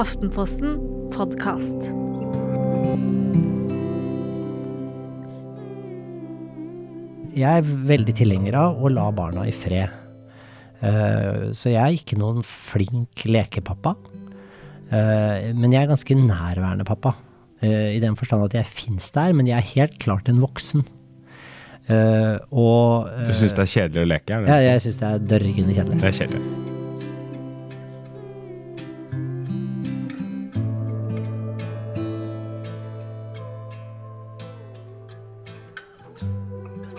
Aftenposten podkast. Jeg er veldig tilhenger av å la barna i fred. Eh, Så jeg er ikke noen flink lekepappa. Eh, Men jeg er ganske nærværende pappa. Eh, I den forstand at jeg fins der, men jeg er helt klart en voksen. Eh, Og Du syns det er kjedelig å leke? Er det Ja, jeg syns det er dørgende kjedelig. det er kjedelig.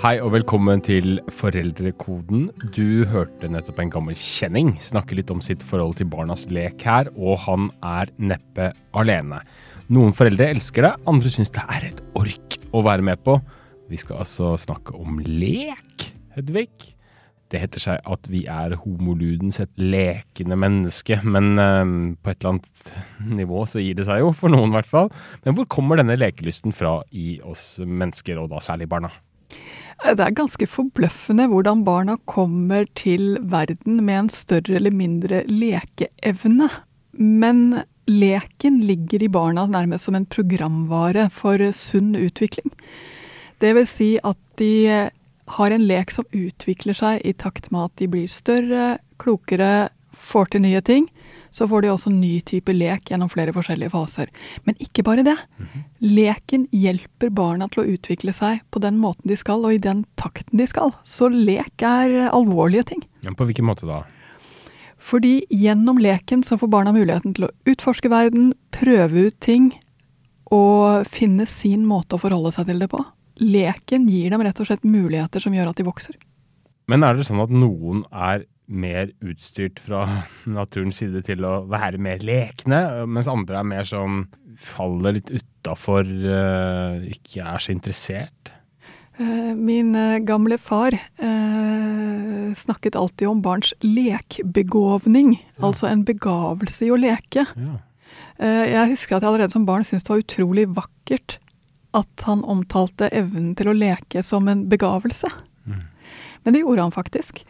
Hei og velkommen til Foreldrekoden. Du hørte nettopp en gammel kjenning snakke litt om sitt forhold til barnas lek her, og han er neppe alene. Noen foreldre elsker det, andre syns det er et ork å være med på. Vi skal altså snakke om lek, Hedvig. Det heter seg at vi er homoludens et lekende menneske, men eh, på et eller annet nivå så gir det seg jo, for noen i hvert fall. Men hvor kommer denne lekelysten fra i oss mennesker, og da særlig barna? Det er ganske forbløffende hvordan barna kommer til verden med en større eller mindre lekeevne. Men leken ligger i barna nærmest som en programvare for sunn utvikling. Det vil si at de har en lek som utvikler seg i takt med at de blir større, klokere, får til nye ting. Så får de også ny type lek gjennom flere forskjellige faser. Men ikke bare det. Leken hjelper barna til å utvikle seg på den måten de skal, og i den takten de skal. Så lek er alvorlige ting. Ja, på hvilken måte da? Fordi gjennom leken så får barna muligheten til å utforske verden, prøve ut ting og finne sin måte å forholde seg til det på. Leken gir dem rett og slett muligheter som gjør at de vokser. Men er det sånn at noen er mer utstyrt fra naturens side til å være mer lekne, mens andre er mer sånn faller litt utafor, ikke er så interessert? Eh, Min eh, gamle far eh, snakket alltid om barns lekbegåvning, altså en begavelse i å leke. Ja. Eh, Jeg husker at jeg allerede som barn syntes det var utrolig vakkert at han omtalte evnen til å leke som en begavelse. Men det gjorde han faktisk.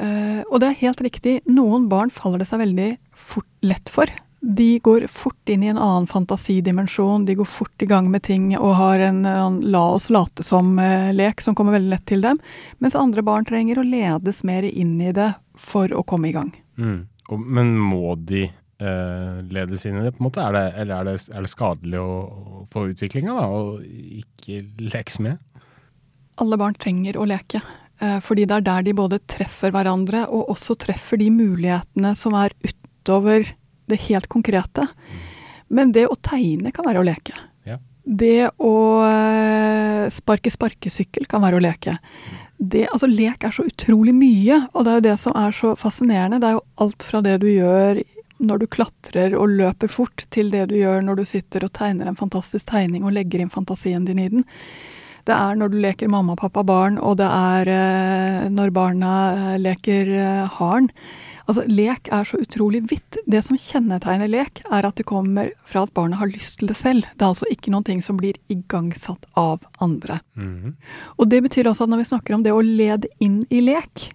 Eh, Og det er helt riktig, noen barn faller det seg veldig fort, lett for. De går fort inn i en annen fantasidimensjon, de går fort i gang med ting og har en, en la oss late som-lek som kommer veldig lett til dem. Mens andre barn trenger å ledes mer inn i det for å komme i gang. Mm. Og, men må de uh, ledes inn i det, på en måte? Er det, eller er det, er det skadelig å, å- for utviklinga, å ikke lekes med? Alle barn trenger å leke. Eh, Fordi det er der de både treffer hverandre, og også treffer de mulighetene som er utover det helt konkrete. Men det å tegne kan være å leke. Ja. Det å eh, sparke sparkesykkel kan være å leke. Det, altså Lek er så utrolig mye, og det er jo det som er så fascinerende. Det er jo alt fra det du gjør når du klatrer og løper fort, til det du gjør når du sitter og tegner en fantastisk tegning og legger inn fantasien din i den. Det er når du leker mamma, pappa, barn, og det er eh, når barna eh, leker eh, haren. Altså, lek er så utrolig vidt. Det som kjennetegner lek, er at det kommer fra at barna har lyst til det selv. Det er altså ikke noen ting som blir igangsatt av andre. Mhm. Og det betyr også at når vi snakker om det å lede inn i lek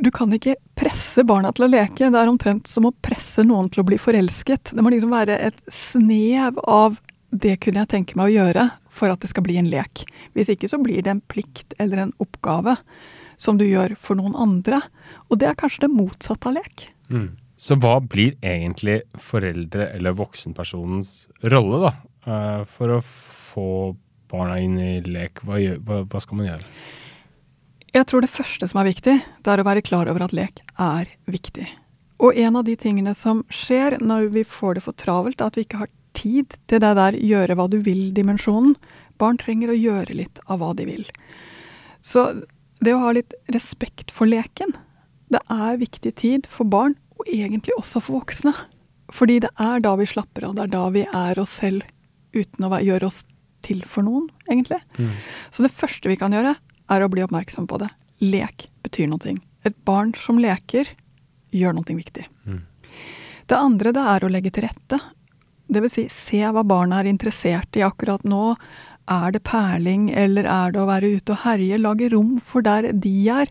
Du kan ikke presse barna til å leke. Det er omtrent som å presse noen til å bli forelsket. Det må liksom være et snev av det kunne jeg tenke meg å gjøre for at det skal bli en lek. Hvis ikke så blir det en plikt eller en oppgave som du gjør for noen andre. Og det er kanskje det motsatte av lek. Mm. Så hva blir egentlig foreldre- eller voksenpersonens rolle, da? eh, for å få barna inn i lek? Hva, gjør, hva, hva skal man gjøre? Jeg tror det første som er viktig, det er å være klar over at lek er viktig. Og en av de tingene som skjer når vi får det for travelt, er at vi ikke har tid til det der gjøre hva du vil-dimensjonen. Barn trenger å gjøre litt av hva de vil. Så det å ha litt respekt for leken, det er viktig tid for barn, og egentlig også for voksne. Fordi det er da vi slapper av, det er da vi er oss selv uten å gjøre oss til for noen, egentlig. Så det første vi kan gjøre, er å bli oppmerksom på det. Lek betyr noe. Et barn som leker, gjør noe viktig. Mm. Det andre det er å legge til rette. Det vil si, se hva barna er interessert i akkurat nå. Er det perling, eller er det å være ute og herje? Lage rom for der de er.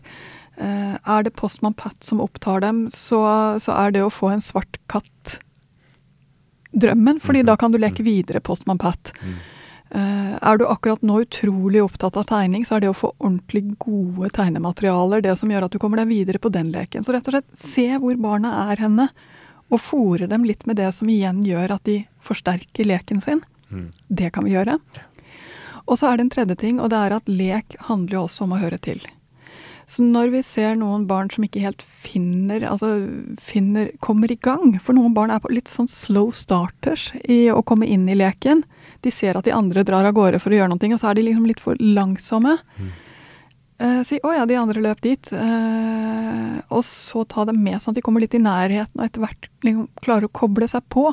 Eh, er det Postmann Pat som opptar dem, så, så er det å få en svart katt drømmen, fordi Mhm. da kan du leke videre Postmann Pat. Mm. Uh, er du akkurat nå utrolig opptatt av tegning, så er det å få ordentlig gode tegnematerialer det som gjør at du kommer deg videre på den leken. Så rett og slett se hvor barna er henne, og fòre dem litt med det som igjen gjør at de forsterker leken sin. Mm. Det kan vi gjøre. Og så er det en tredje ting, og det er at lek handler jo også om å høre til. Så når vi ser noen barn som ikke helt finner, altså finner kommer i gang For noen barn er på litt sånn slow starters i å komme inn i leken. De ser at de andre drar av gårde for å gjøre noe, og så er de liksom litt for langsomme. Eh, si 'å ja, de andre løp dit', eh, og så ta dem med sånn at de kommer litt i nærheten, og etter hvert liksom klarer å koble seg på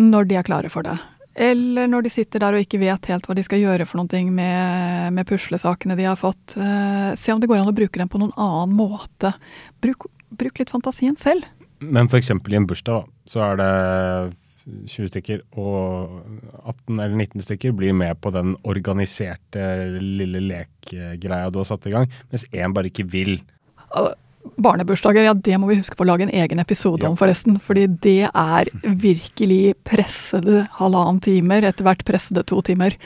når de er klare for det. Eller når de sitter der og ikke vet helt hva de skal gjøre for noe med, med puslesakene de har fått. Eh, se om det går an å bruke dem på noen annen måte. Bruk, bruk litt fantasien selv. Men f.eks. i en bursdag, så er det 20 stykker, og 18 eller 19 stykker blir med på den organiserte lille lekegreia du har satt i gang, mens én bare ikke vil. Al- Barnebursdager, ja det må vi huske på å lage en egen episode om, forresten. Fordi det er virkelig pressede halvannen timer, etter hvert pressede to timer.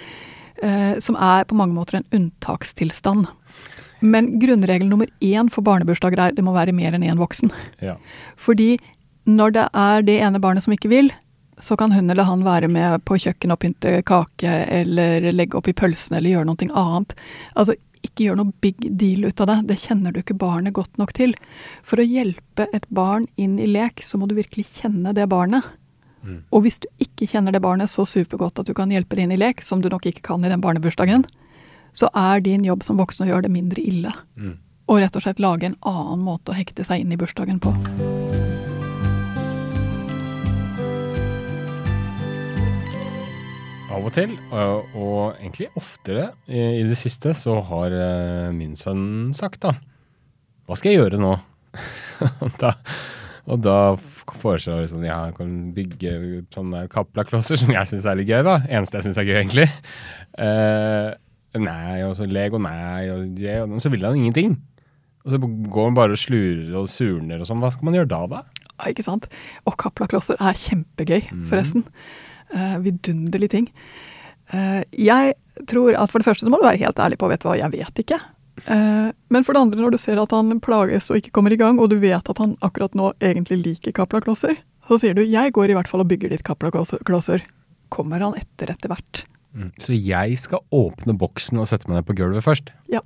Eh, som er på mange måter en unntakstilstand. Men grunnregel nummer én for barnebursdager er det må være mer enn én voksen. Ja. Fordi når det er det ene barnet som ikke vil, så kan hun eller han være med på kjøkkenet og pynte kake, eller legge opp i pølsene, eller gjøre noe annet. Altså, ikke gjør noe big deal ut av det. Det kjenner du ikke barnet godt nok til. For å hjelpe et barn inn i lek, så må du virkelig kjenne det barnet. Mm. Og hvis du ikke kjenner det barnet så supergodt at du kan hjelpe det inn i lek, som du nok ikke kan i den barnebursdagen, så er din jobb som voksen å gjøre det mindre ille. Mm. Og rett og slett lage en annen måte å hekte seg inn i bursdagen på. Av og til, og, og egentlig oftere i, det siste, så har eh, min sønn sagt da Hva skal jeg gjøre nå? og da, og da foreslår jeg sånn, ja, jeg kan bygge sånne kaplaklosser, som jeg syns er litt gøy, da. Eneste jeg syns er gøy, egentlig. Uh, nei, og så Lego, nei, og det, og så vil han ingenting. Og så går han bare og slurer og surner og sånn. Hva skal man gjøre da, da? Ja, ikke sant? Og kaplaklosser er kjempegøy, forresten. Eh, vidunderlig ting. Uh, jeg tror at for det første så må du være helt ærlig på vet du hva, jeg vet ikke. Uh, men for det andre, når du ser at han plages og ikke kommer i gang, og du vet at han akkurat nå egentlig liker kaplaklosser, så sier du 'jeg går i hvert fall og bygger litt kaplaklosser'. Kommer han etter etter hvert. Så jeg skal åpne boksen og sette meg ned på gulvet først? Ja,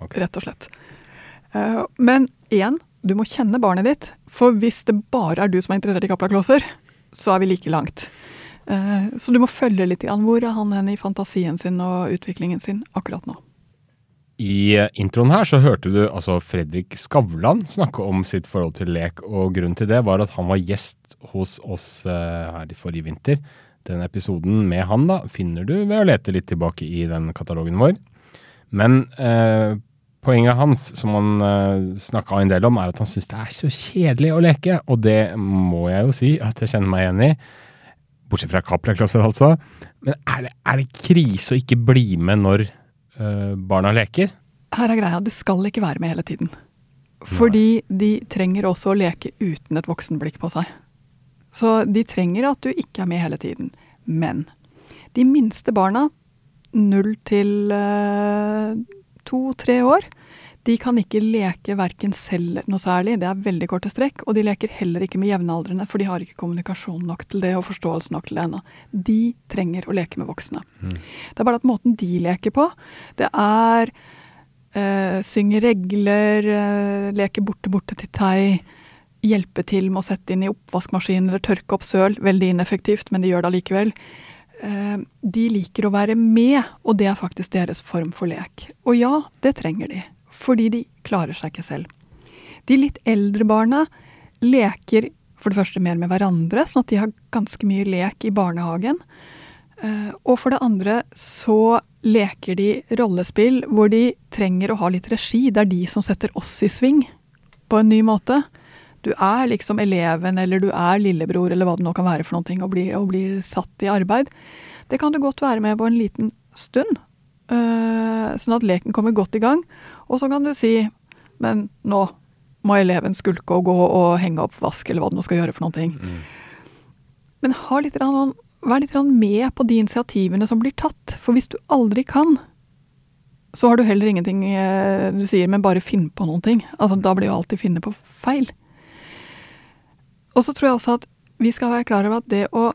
okay. rett og slett. Uh, men igjen, du må kjenne barnet ditt. For hvis det bare er du som er interessert i kaplaklosser, så er vi like langt. Eh, så du må følge litt igjen. Hvor er han hen i fantasien sin og utviklingen sin akkurat nå? I eh, introen her så hørte du altså Fredrik Skavlan snakke om sitt forhold til lek, og grunnen til det var at han var gjest hos oss eh, her i forrige vinter. Den episoden med han da finner du ved å lete litt tilbake i den katalogen vår. Men eh, poenget hans, som han eh, snakka en del om, er at han syns det er så kjedelig å leke, og det må jeg jo si at jeg kjenner meg igjen i. Bortsett fra kaplaklosser, altså. Men er det, er det krise å ikke bli med når uh, barna leker? Her er greia, du skal ikke være med hele tiden. Fordi de trenger også å leke uten et voksenblikk på seg. Så de trenger at du ikke er med hele tiden. Men de minste barna, null til eh, to-tre år, de kan ikke leke verken selv noe særlig, det er veldig korte strekk, og de leker heller ikke med jevnaldrende, for de har ikke kommunikasjon nok til det og forståelse nok til det ennå. De trenger å leke med voksne. Det er bare at måten de leker på, det er øh, synge regler, øh, leke borte borte til tei, hjelpe til med å sette inn i oppvaskmaskinen eller tørke opp søl. Veldig ineffektivt, men de gjør det allikevel. Eh, de liker å være med, og det er faktisk deres form for lek. Og ja, det trenger de, fordi de klarer seg ikke selv. De litt eldre barna leker for det første mer med hverandre, sånn at de har ganske mye lek i barnehagen. Eh, og for det andre så leker de rollespill hvor de trenger å ha litt regi. Det er de som setter oss i sving på en ny måte. Du er liksom eleven, eller du er lillebror, eller hva det nå kan være for noe, og blir, og blir satt i arbeid. Det kan du godt være med på en liten stund, eh, sånn at leken kommer godt i gang. Og så kan du si men nå må eleven skulke og gå og henge opp vask, eller hva det nå skal gjøre for noe. Men ha litt, grann- vær litt med på de initiativene som blir tatt. For hvis du aldri kan, så har du heller ingenting eh, du sier, men bare finn på noen ting. Altså, da blir jo alltid finne på feil. Og så tror jeg også at vi skal være klar over at det å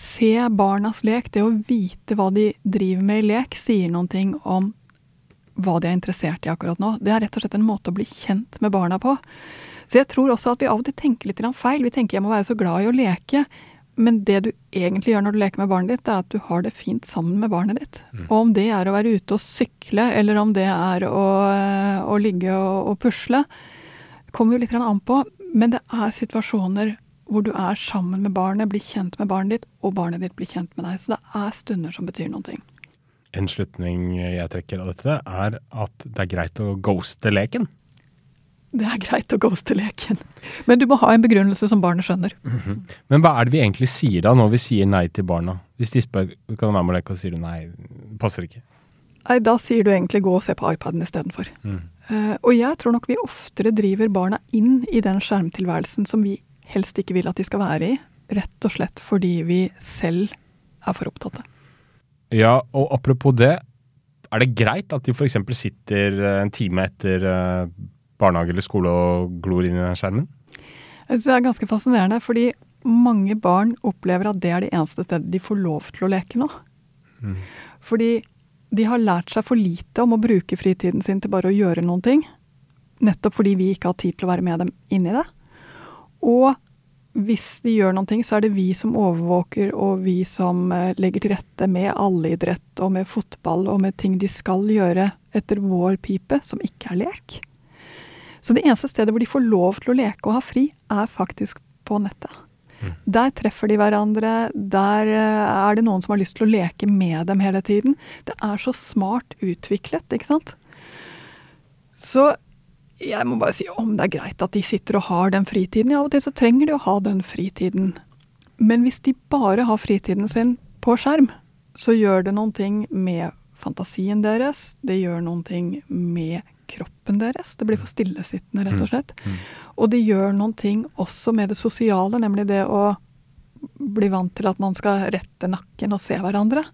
se barnas lek, det å vite hva de driver med i lek, sier noen ting om hva de er interessert i akkurat nå. Det er rett og slett en måte å bli kjent med barna på. Så jeg tror også at vi av og til tenker litt feil. Vi tenker jeg må være så glad i å leke. Men det du egentlig gjør når du leker med barnet ditt, er at du har det fint sammen med barnet ditt. Og om det er å være ute og sykle, eller om det er å, å ligge og, og pusle, kommer jo litt an på. Men det er situasjoner hvor du er sammen med barnet, blir kjent med barnet ditt, og barnet ditt blir kjent med deg. Så det er stunder som betyr noen ting. En slutning jeg trekker av dette, er at det er greit å ghoste leken. Det er greit å ghoste leken. Men du må ha en begrunnelse som barnet skjønner. Men hva er det vi egentlig sier da, når vi sier nei til barna? Hvis de spør kan du være med å leke, og sier du nei, det passer ikke. Nei, da sier du egentlig gå og se på iPaden istedenfor. Mm. Uh, og jeg tror nok vi oftere driver barna inn i den skjermtilværelsen som vi helst ikke vil at de skal være i, rett og slett fordi vi selv er for opptatte. Ja, og apropos det, er det greit at de f.eks. sitter eh, en time etter eh, barnehage eller skole og glor inn i den skjermen? Jeg synes det er ganske fascinerende, fordi mange barn opplever at det er det eneste stedet de får lov til å leke nå. Mm. Fordi de har lært seg for lite om å bruke fritiden sin til bare å gjøre noen ting. Nettopp fordi vi ikke har tid til å være med dem inn i det. Og hvis de gjør noen ting, så er det vi som overvåker, og vi som eh, legger til rette med alleidrett og med fotball og med ting de skal gjøre etter vår pipe, som ikke er lek. Så det eneste stedet hvor de får lov til å leke og ha fri, er faktisk på nettet. Der treffer de hverandre, der eh, er det noen som har lyst til å leke med dem hele tiden. Det er så smart utviklet, ikke sant. Så jeg må bare si om det er greit at de sitter og har den fritiden. Ja, av og til så trenger de å ha den fritiden. Men hvis de bare har fritiden sin på skjerm, så gjør det noen ting med fantasien deres. Det gjør noen ting med kroppen deres. Det blir for stillesittende, rett og slett. Og det gjør noen ting også med det sosiale, nemlig det å bli vant til at man skal rette nakken og se hverandre.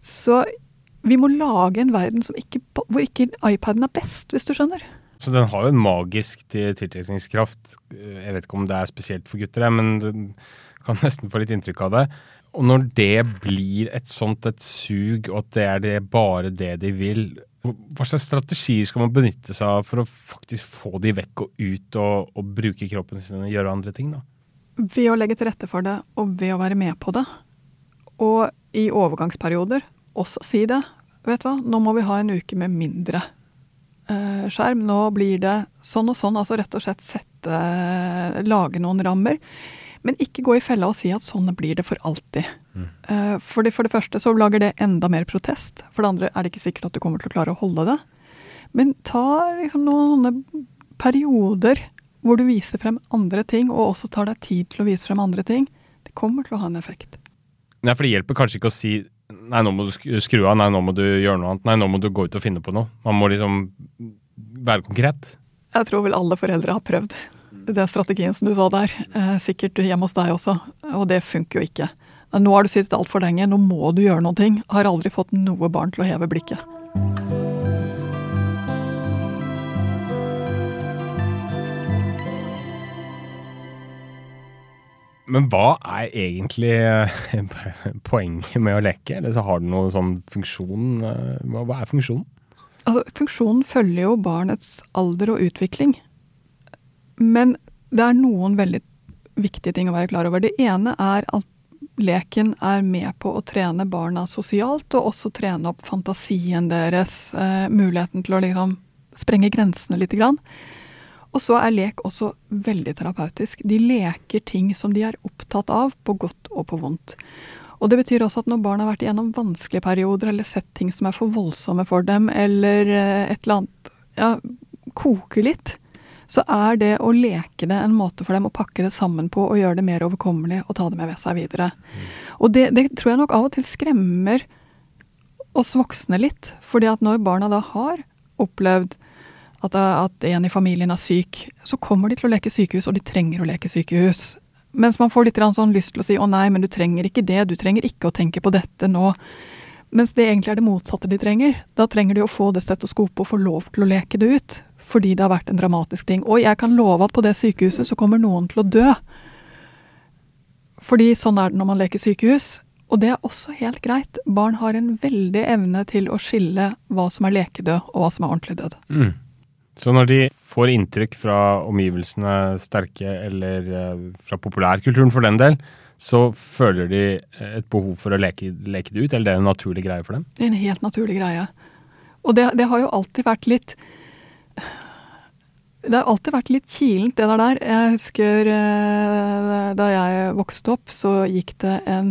Så vi må lage en verden ikke, hvor ikke iPaden er best, hvis du skjønner. Så den har jo en magisk tiltrekningskraft. Jeg vet ikke om det er spesielt for gutter, men den kan nesten få litt inntrykk av det. Og når det blir et sånt et sug, og at det er det, bare det de vil, hva slags strategier skal man benytte seg av for å faktisk få de vekk og ut og, og bruke kroppen sin og gjøre andre ting, da? Ved å legge til rette for det, og ved å være med på det. Og i overgangsperioder også si det. Vet du hva, nå må vi ha en uke med mindre eh, skjerm. Nå blir det sånn og sånn. Altså rett og slett sette Lage noen rammer. Men ikke gå i fella og si at sånn blir det for alltid. Mm. Eh, for, det, for det første så lager det enda mer protest. For det andre er det ikke sikkert at du kommer til å klare å holde det. Men ta liksom noen perioder hvor du viser frem andre ting, og også tar deg tid til å vise frem andre ting. Det kommer til å ha en effekt. Nei, for det hjelper kanskje ikke å si Nei, nå må du skru av. Nei, nå må du gjøre noe annet. Nei, nå må du gå ut og finne på noe. Man må liksom være konkret. Jeg tror vel alle foreldre har prøvd den strategien som du sa der. Eh, sikkert hjemme hos deg også. Og det funker jo ikke. Nå har du sittet altfor lenge, nå må du gjøre noe. Har aldri fått noe barn til å heve blikket. Men hva er egentlig poenget med å leke? Eller så har det noen sånn funksjon? Hva er funksjonen? Altså, funksjonen følger jo barnets alder og utvikling. Men det er noen veldig viktige ting å være klar over. Det ene er at leken er med på å trene barna sosialt, og også trene opp fantasien deres. Eh, muligheten til å liksom sprenge grensene lite grann. Og så er lek også veldig terapeutisk. De leker ting som de er opptatt av, på godt og på vondt. Og det betyr også at når barn har vært igjennom vanskelige perioder, eller sett ting som er for voldsomme for dem, eller et eller annet ja, koker litt, så er det å leke det en måte for dem å pakke det sammen på og gjøre det mer overkommelig og ta det med ved seg videre. Mm. Og det, det, tror jeg nok av og til skremmer oss voksne litt. fordi at når barna da har opplevd at, at en i familien er syk, så kommer de til å leke sykehus, og de trenger å leke sykehus. Mens man får litt sånn lyst til å si å nei, men du trenger ikke det, du trenger ikke å tenke på dette nå. Mens det egentlig er det motsatte de trenger. Da trenger de å få det stetoskopet og få lov til å leke det ut. Fordi det har vært en dramatisk ting. Og jeg kan love at på det sykehuset så kommer noen til å dø. Fordi sånn er det når man leker sykehus. Og det er også helt greit. Barn har en veldig evne til å skille hva som er lekedød, og hva som er ordentlig død. Mm. Så når de får inntrykk fra omgivelsene sterke, eller uh, fra populærkulturen for den del, så føler de et behov for å leke, leke, det ut, eller det er en naturlig greie for dem? Det er en helt naturlig greie. Og det, det har jo alltid vært litt det har alltid vært litt kilent, det der. Jeg husker uh, da jeg vokste opp, så gikk det en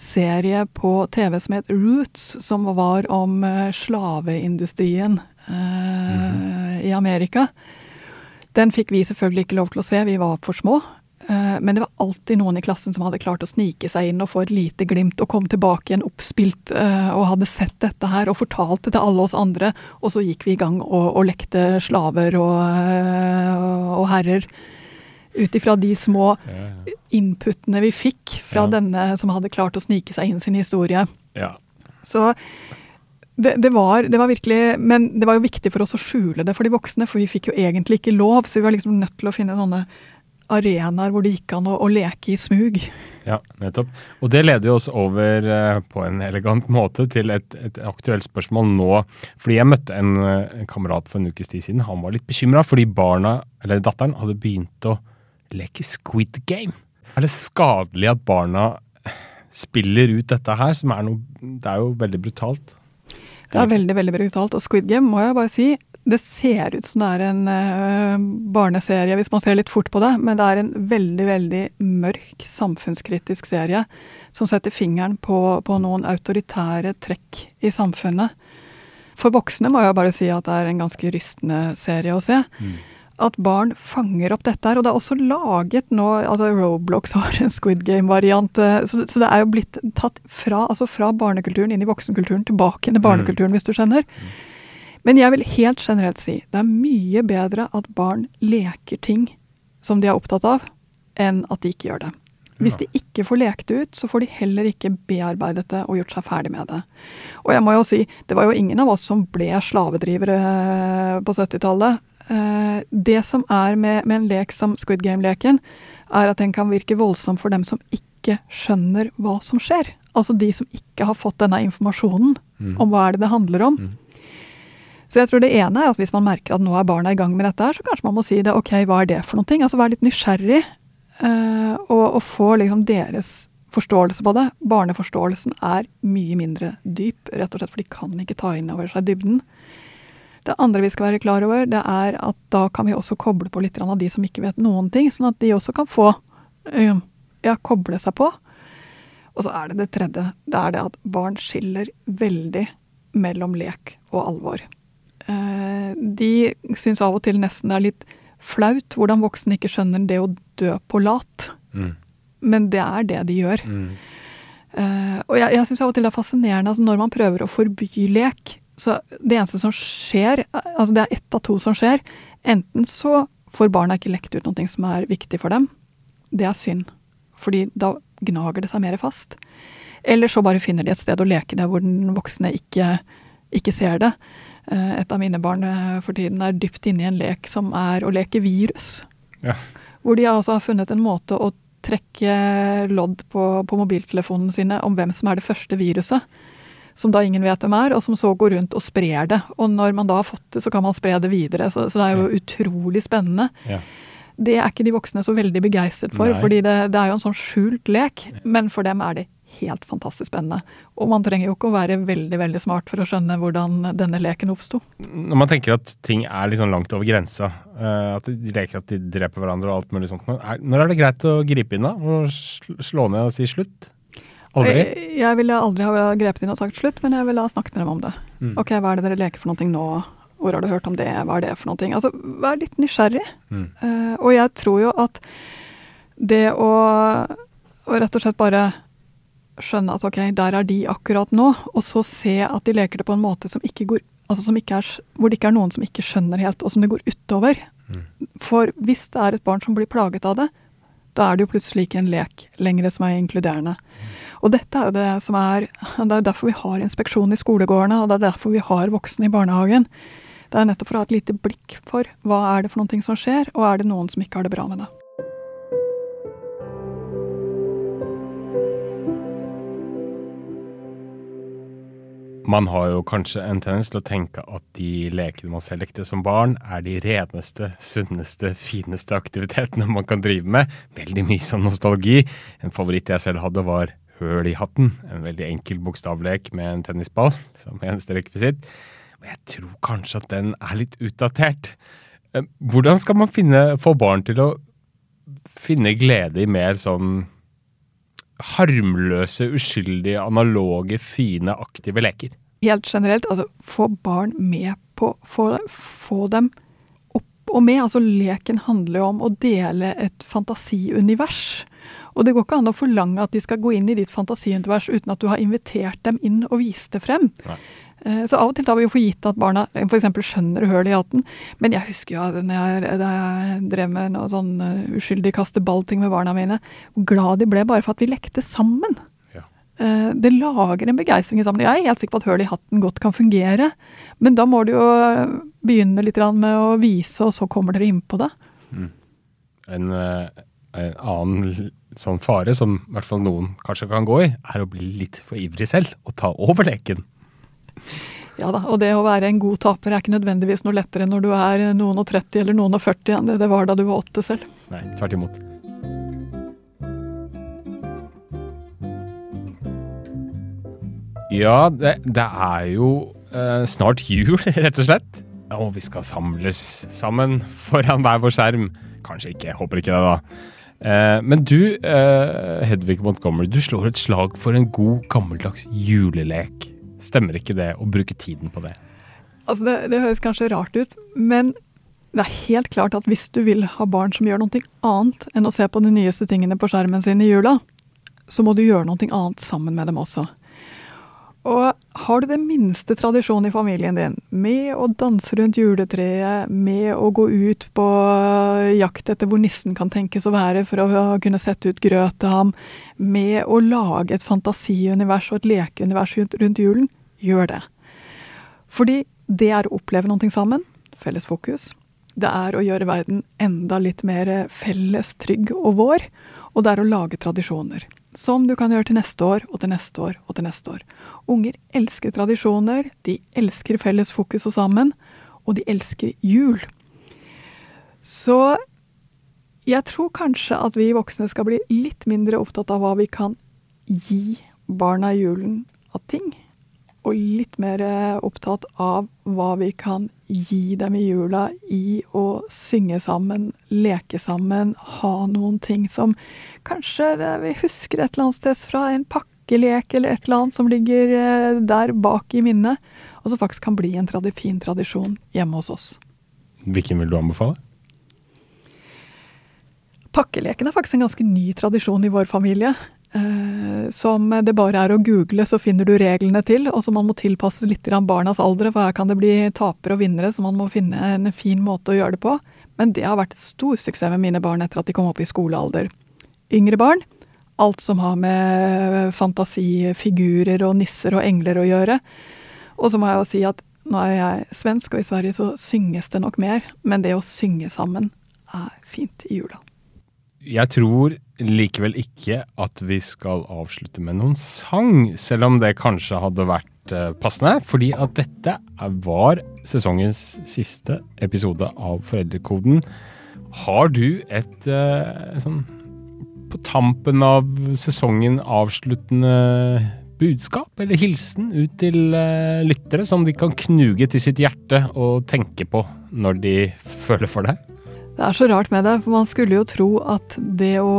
serie på TV som het Roots, som var om slaveindustrien mm -hmm. I Amerika. Den fikk vi selvfølgelig ikke lov til å se, vi var for små. Uh, men det var alltid noen i klassen som hadde klart å snike seg inn og få et lite glimt og komme tilbake igjen oppspilt og hadde sett dette her og fortalt det til alle oss andre. Og så gikk vi i gang og, og lekte slaver og, og herrer ut ifra de små inputene vi fikk fra ja. denne som hadde klart å snike seg inn sin historie. Ja. Så det, det, var, det, var, virkelig Men det var jo viktig for oss å skjule det for de voksne, for vi fikk jo egentlig ikke lov, så vi var liksom nødt til å finne sånne arenaer hvor det gikk an å, å, leke i smug. Ja, nettopp. Og det leder jo oss over uh, på en elegant måte til et, et, aktuelt spørsmål nå. Fordi jeg møtte en, en kamerat for en ukes tid siden. Han var litt bekymra fordi barna, eller datteren, hadde begynt å leke Squid Game. Er det skadelig at barna spiller ut dette her, som er noe Det er jo veldig brutalt. Det er veldig, veldig brutalt. Og Squid Game må jeg bare si, det ser ut som det er en uh, barneserie hvis man ser litt fort på det, men det er en veldig, veldig mørk, samfunnskritisk serie som setter fingeren på, på noen autoritære trekk i samfunnet. For voksne må jeg bare si at det er en ganske rystende serie å se. Mm at barn fanger opp dette her. Og det er også laget nå altså Roblox har en Squid Game-variant. Eh, så, så, det er jo blitt tatt fra, altså fra barnekulturen inn i voksenkulturen, tilbake inn i barnekulturen, mm. hvis du skjønner. Men jeg vil helt generelt si det er mye bedre at barn leker ting som de er opptatt av, enn at de ikke gjør det. Hvis de ikke får lekt det ut, så får de heller ikke bearbeidet det og gjort seg ferdig med det. Og jeg må jo si, det var jo ingen av oss som ble slavedrivere på 70-tallet. Eh, det som er med, med en lek som Squid Game-leken, er at den kan virke voldsom for dem som ikke skjønner hva som skjer. Altså de som ikke har fått denne informasjonen mm. om hva er det det handler om. Mm. Så jeg tror det ene er at hvis man merker at nå er barna i gang med dette her, så kanskje man må si det. Ok, hva er det for noe? Altså være litt nysgjerrig. Uh, og, og, få liksom deres forståelse på det. Barneforståelsen er mye mindre dyp, rett og slett for de kan ikke ta inn over seg dybden. Det andre vi skal være klar over, det er at da kan vi også koble på litt av de som ikke vet noen ting, sånn at de også kan få uh, ja, koble seg på. Og så er det det tredje. Det er det at barn skiller veldig mellom lek og alvor. Uh, de syns av og til nesten det er litt flaut hvordan voksne ikke skjønner det å dø på lat. Mm. Men det er det de gjør. Mm. Uh, og jeg, jeg syns av og til det er fascinerende altså når man prøver å forby lek, så det eneste som skjer, altså det er ett av to som skjer. Enten så får barna ikke lekt ut noe som er viktig for dem. Det er synd. Fordi da gnager det seg mer fast. Eller så bare finner de et sted å leke det hvor den voksne ikke, ikke ser det. Eh, et av mine barn eh, for tiden er dypt inne i en lek som er å leke virus. Ja. Hvor de altså har funnet en måte å trekke lodd på, på mobiltelefonene sine om hvem som er det første viruset som da ingen vet hvem er, og som så går rundt og sprer det. Og når man da har fått det, så kan man spre det videre. Så, så det er jo utrolig spennende. Ja. Det er ikke de voksne så veldig begeistret for, Nei. fordi det, det, er jo en sånn skjult lek. Men for dem er det helt fantastisk spennende. Og man trenger jo ikke å være veldig veldig smart for å skjønne hvordan denne leken oppsto. Når man tenker at ting er liksom langt over grensa, uh, at de leker at de dreper hverandre og alt mulig sånt, når er det greit å gripe inn da? Og slå ned og si slutt? Aldri? Jeg, jeg ville aldri ha grepet inn og sagt slutt, men jeg ville ha snakket med dem om det. Mm. Ok, hva er det dere leker for noe nå? Hvor har du hørt om det? Hva er det for noe? Altså, vær litt nysgjerrig. Mm. Uh, og jeg tror jo at det å, å, rett og slett bare skjønne at ok, der er de akkurat nå, og så se at de leker det på en måte som ikke går altså som ikke er, hvor det ikke er noen som ikke skjønner helt, og som det går utover. Mm. For hvis det er et barn som blir plaget av det, Da er det jo plutselig ikke en lek lenger som er inkluderende. Og dette er jo det som er Det er jo derfor vi har inspeksjon i skolegårdene, og det er derfor vi har voksne i barnehagen. Det er nettopp for å ha et lite blikk for hva er det for noen ting som skjer, og er det noen som ikke har det bra med det. Man har jo kanskje en tendens til å tenke at de lekene man selv lekte som barn, er de reneste, sunneste, fineste aktivitetene man kan drive med. Veldig mye sånn nostalgi. En favoritt jeg selv hadde, var Høl i hatten. En veldig enkel bokstavlek med en tennisball som eneste rekvisitt. Men jeg tror kanskje at den er litt utdatert. Eh, hvordan skal man finne, få barn til å finne glede i mer sånn harmløse, uskyldige, analoge, fine, aktive leker? Helt generelt, altså få barn med på Få, få dem opp og med. Altså leken handler jo om å dele et fantasiunivers. Og det går ikke an å forlange at de skal gå inn i ditt fantasiunivers uten at du har invitert dem inn og vist det frem. Nei. Eh, så av og til tar vi jo for gitt at barna f.eks. skjønner hull i hatten. Men jeg husker jo da jeg, da jeg drev med noe sånn eh, uskyldig kaste ball-ting med barna mine, hvor glad de ble bare for at vi lekte sammen. Ja. Eh, det lager en begeistring sammen. Jeg er helt sikker på at hull i hatten godt kan fungere. Men da må du jo begynne litt med å vise, og så kommer dere innpå det. Mm. En, en annen sånn fare, som i hvert fall noen kanskje kan gå i, er å bli litt for ivrig selv og ta over leken. Ja da, og det å være en god taper er ikke nødvendigvis noe lettere når du er noen og 30 eller noen og 40 enn det det var da du var 8 selv. Nei, tvert imot. Ja, det, det er jo eh, snart jul, rett og slett. Og vi skal samles sammen foran hver vår skjerm. Kanskje ikke, jeg håper ikke det, da. Eh, men du, eh, Hedvig Montgomery, du slår et slag for en god, gammeldags julelek. Stemmer ikke det å bruke tiden på det? Altså det, det, høres kanskje rart ut, men det er helt klart at hvis du vil ha barn som gjør noe annet enn å se på de nyeste tingene på skjermen sin i jula, så må du gjøre noe annet sammen med dem også. Og har du den minste tradisjon i familien din, med å danse rundt juletreet, med å gå ut på jakt etter hvor nissen kan tenkes å være for å kunne sette ut grøt til ham, med å lage et fantasiunivers og et lekeunivers rundt julen, gjør det. Fordi det er å oppleve noe sammen, felles fokus. Det er å gjøre verden enda litt mer felles, trygg og vår. Og det er å lage tradisjoner. Som du kan gjøre til neste år og til neste år og til neste år. Unger elsker tradisjoner, de elsker felles fokus og sammen, og de elsker jul. Så jeg tror kanskje at vi voksne skal bli litt mindre opptatt av hva vi kan gi barna i julen av ting, og litt mer opptatt av hva vi kan gi dem i jula i å synge sammen, leke sammen, ha noen ting som kanskje vi husker et eller annet sted fra en pakkelek eller et eller annet som ligger eh, der bak i minnet, og som faktisk kan bli en fin tradisjon hjemme hos oss. Hvilken vil du anbefale? Pakkeleken er faktisk en ganske ny tradisjon i vår familie. Eh, som det bare er å google, så finner du reglene til, og som man må tilpasse litt barnas alder, for her kan det bli tapere og vinnere, så man må finne en fin måte å gjøre det på. Men det har vært stor suksess med mine barn etter at de kom opp i skolealder. Yngre barn alt som har med fantasifigurer og nisser og engler å gjøre. Og så må jeg jo si at nå er jeg svensk, og i Sverige så synges det nok mer. Men det å synge sammen er fint i jula. Jeg tror likevel ikke at vi skal avslutte med noen sang, selv om det kanskje hadde vært uh, passende. Fordi at dette var sesongens siste episode av Foreldrekoden. Har du et uh, sånn på tampen av sesongen avsluttende budskap eller hilsen ut til uh, lyttere som de kan knuge til sitt hjerte og tenke på når de føler for det? Det er så rart med det, for man skulle jo tro at det å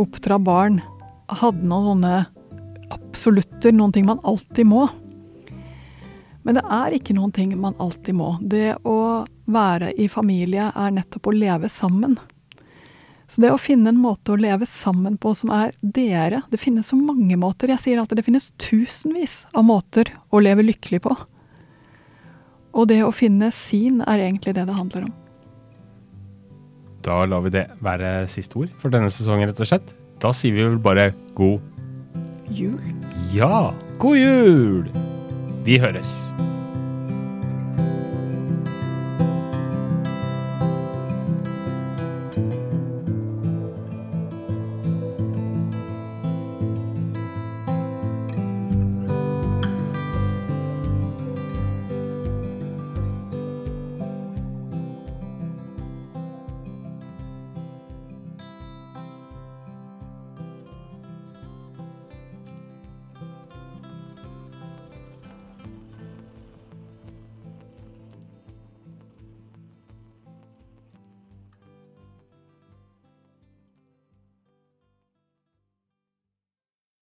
oppdra barn hadde noen sånne absolutter, noen ting man alltid må. Men det er ikke noen ting man alltid må. Det å være i familie er nettopp å leve sammen. Så det å finne en måte å leve sammen på som er dere Det finnes så mange måter. Jeg sier alltid det finnes tusenvis av måter å leve lykkelig på. Og det å finne sin er egentlig det det handler om. Da lar vi det være siste ord for denne sesongen, rett og slett. Da sier vi vel bare god Jul. Ja, god jul! Vi høres.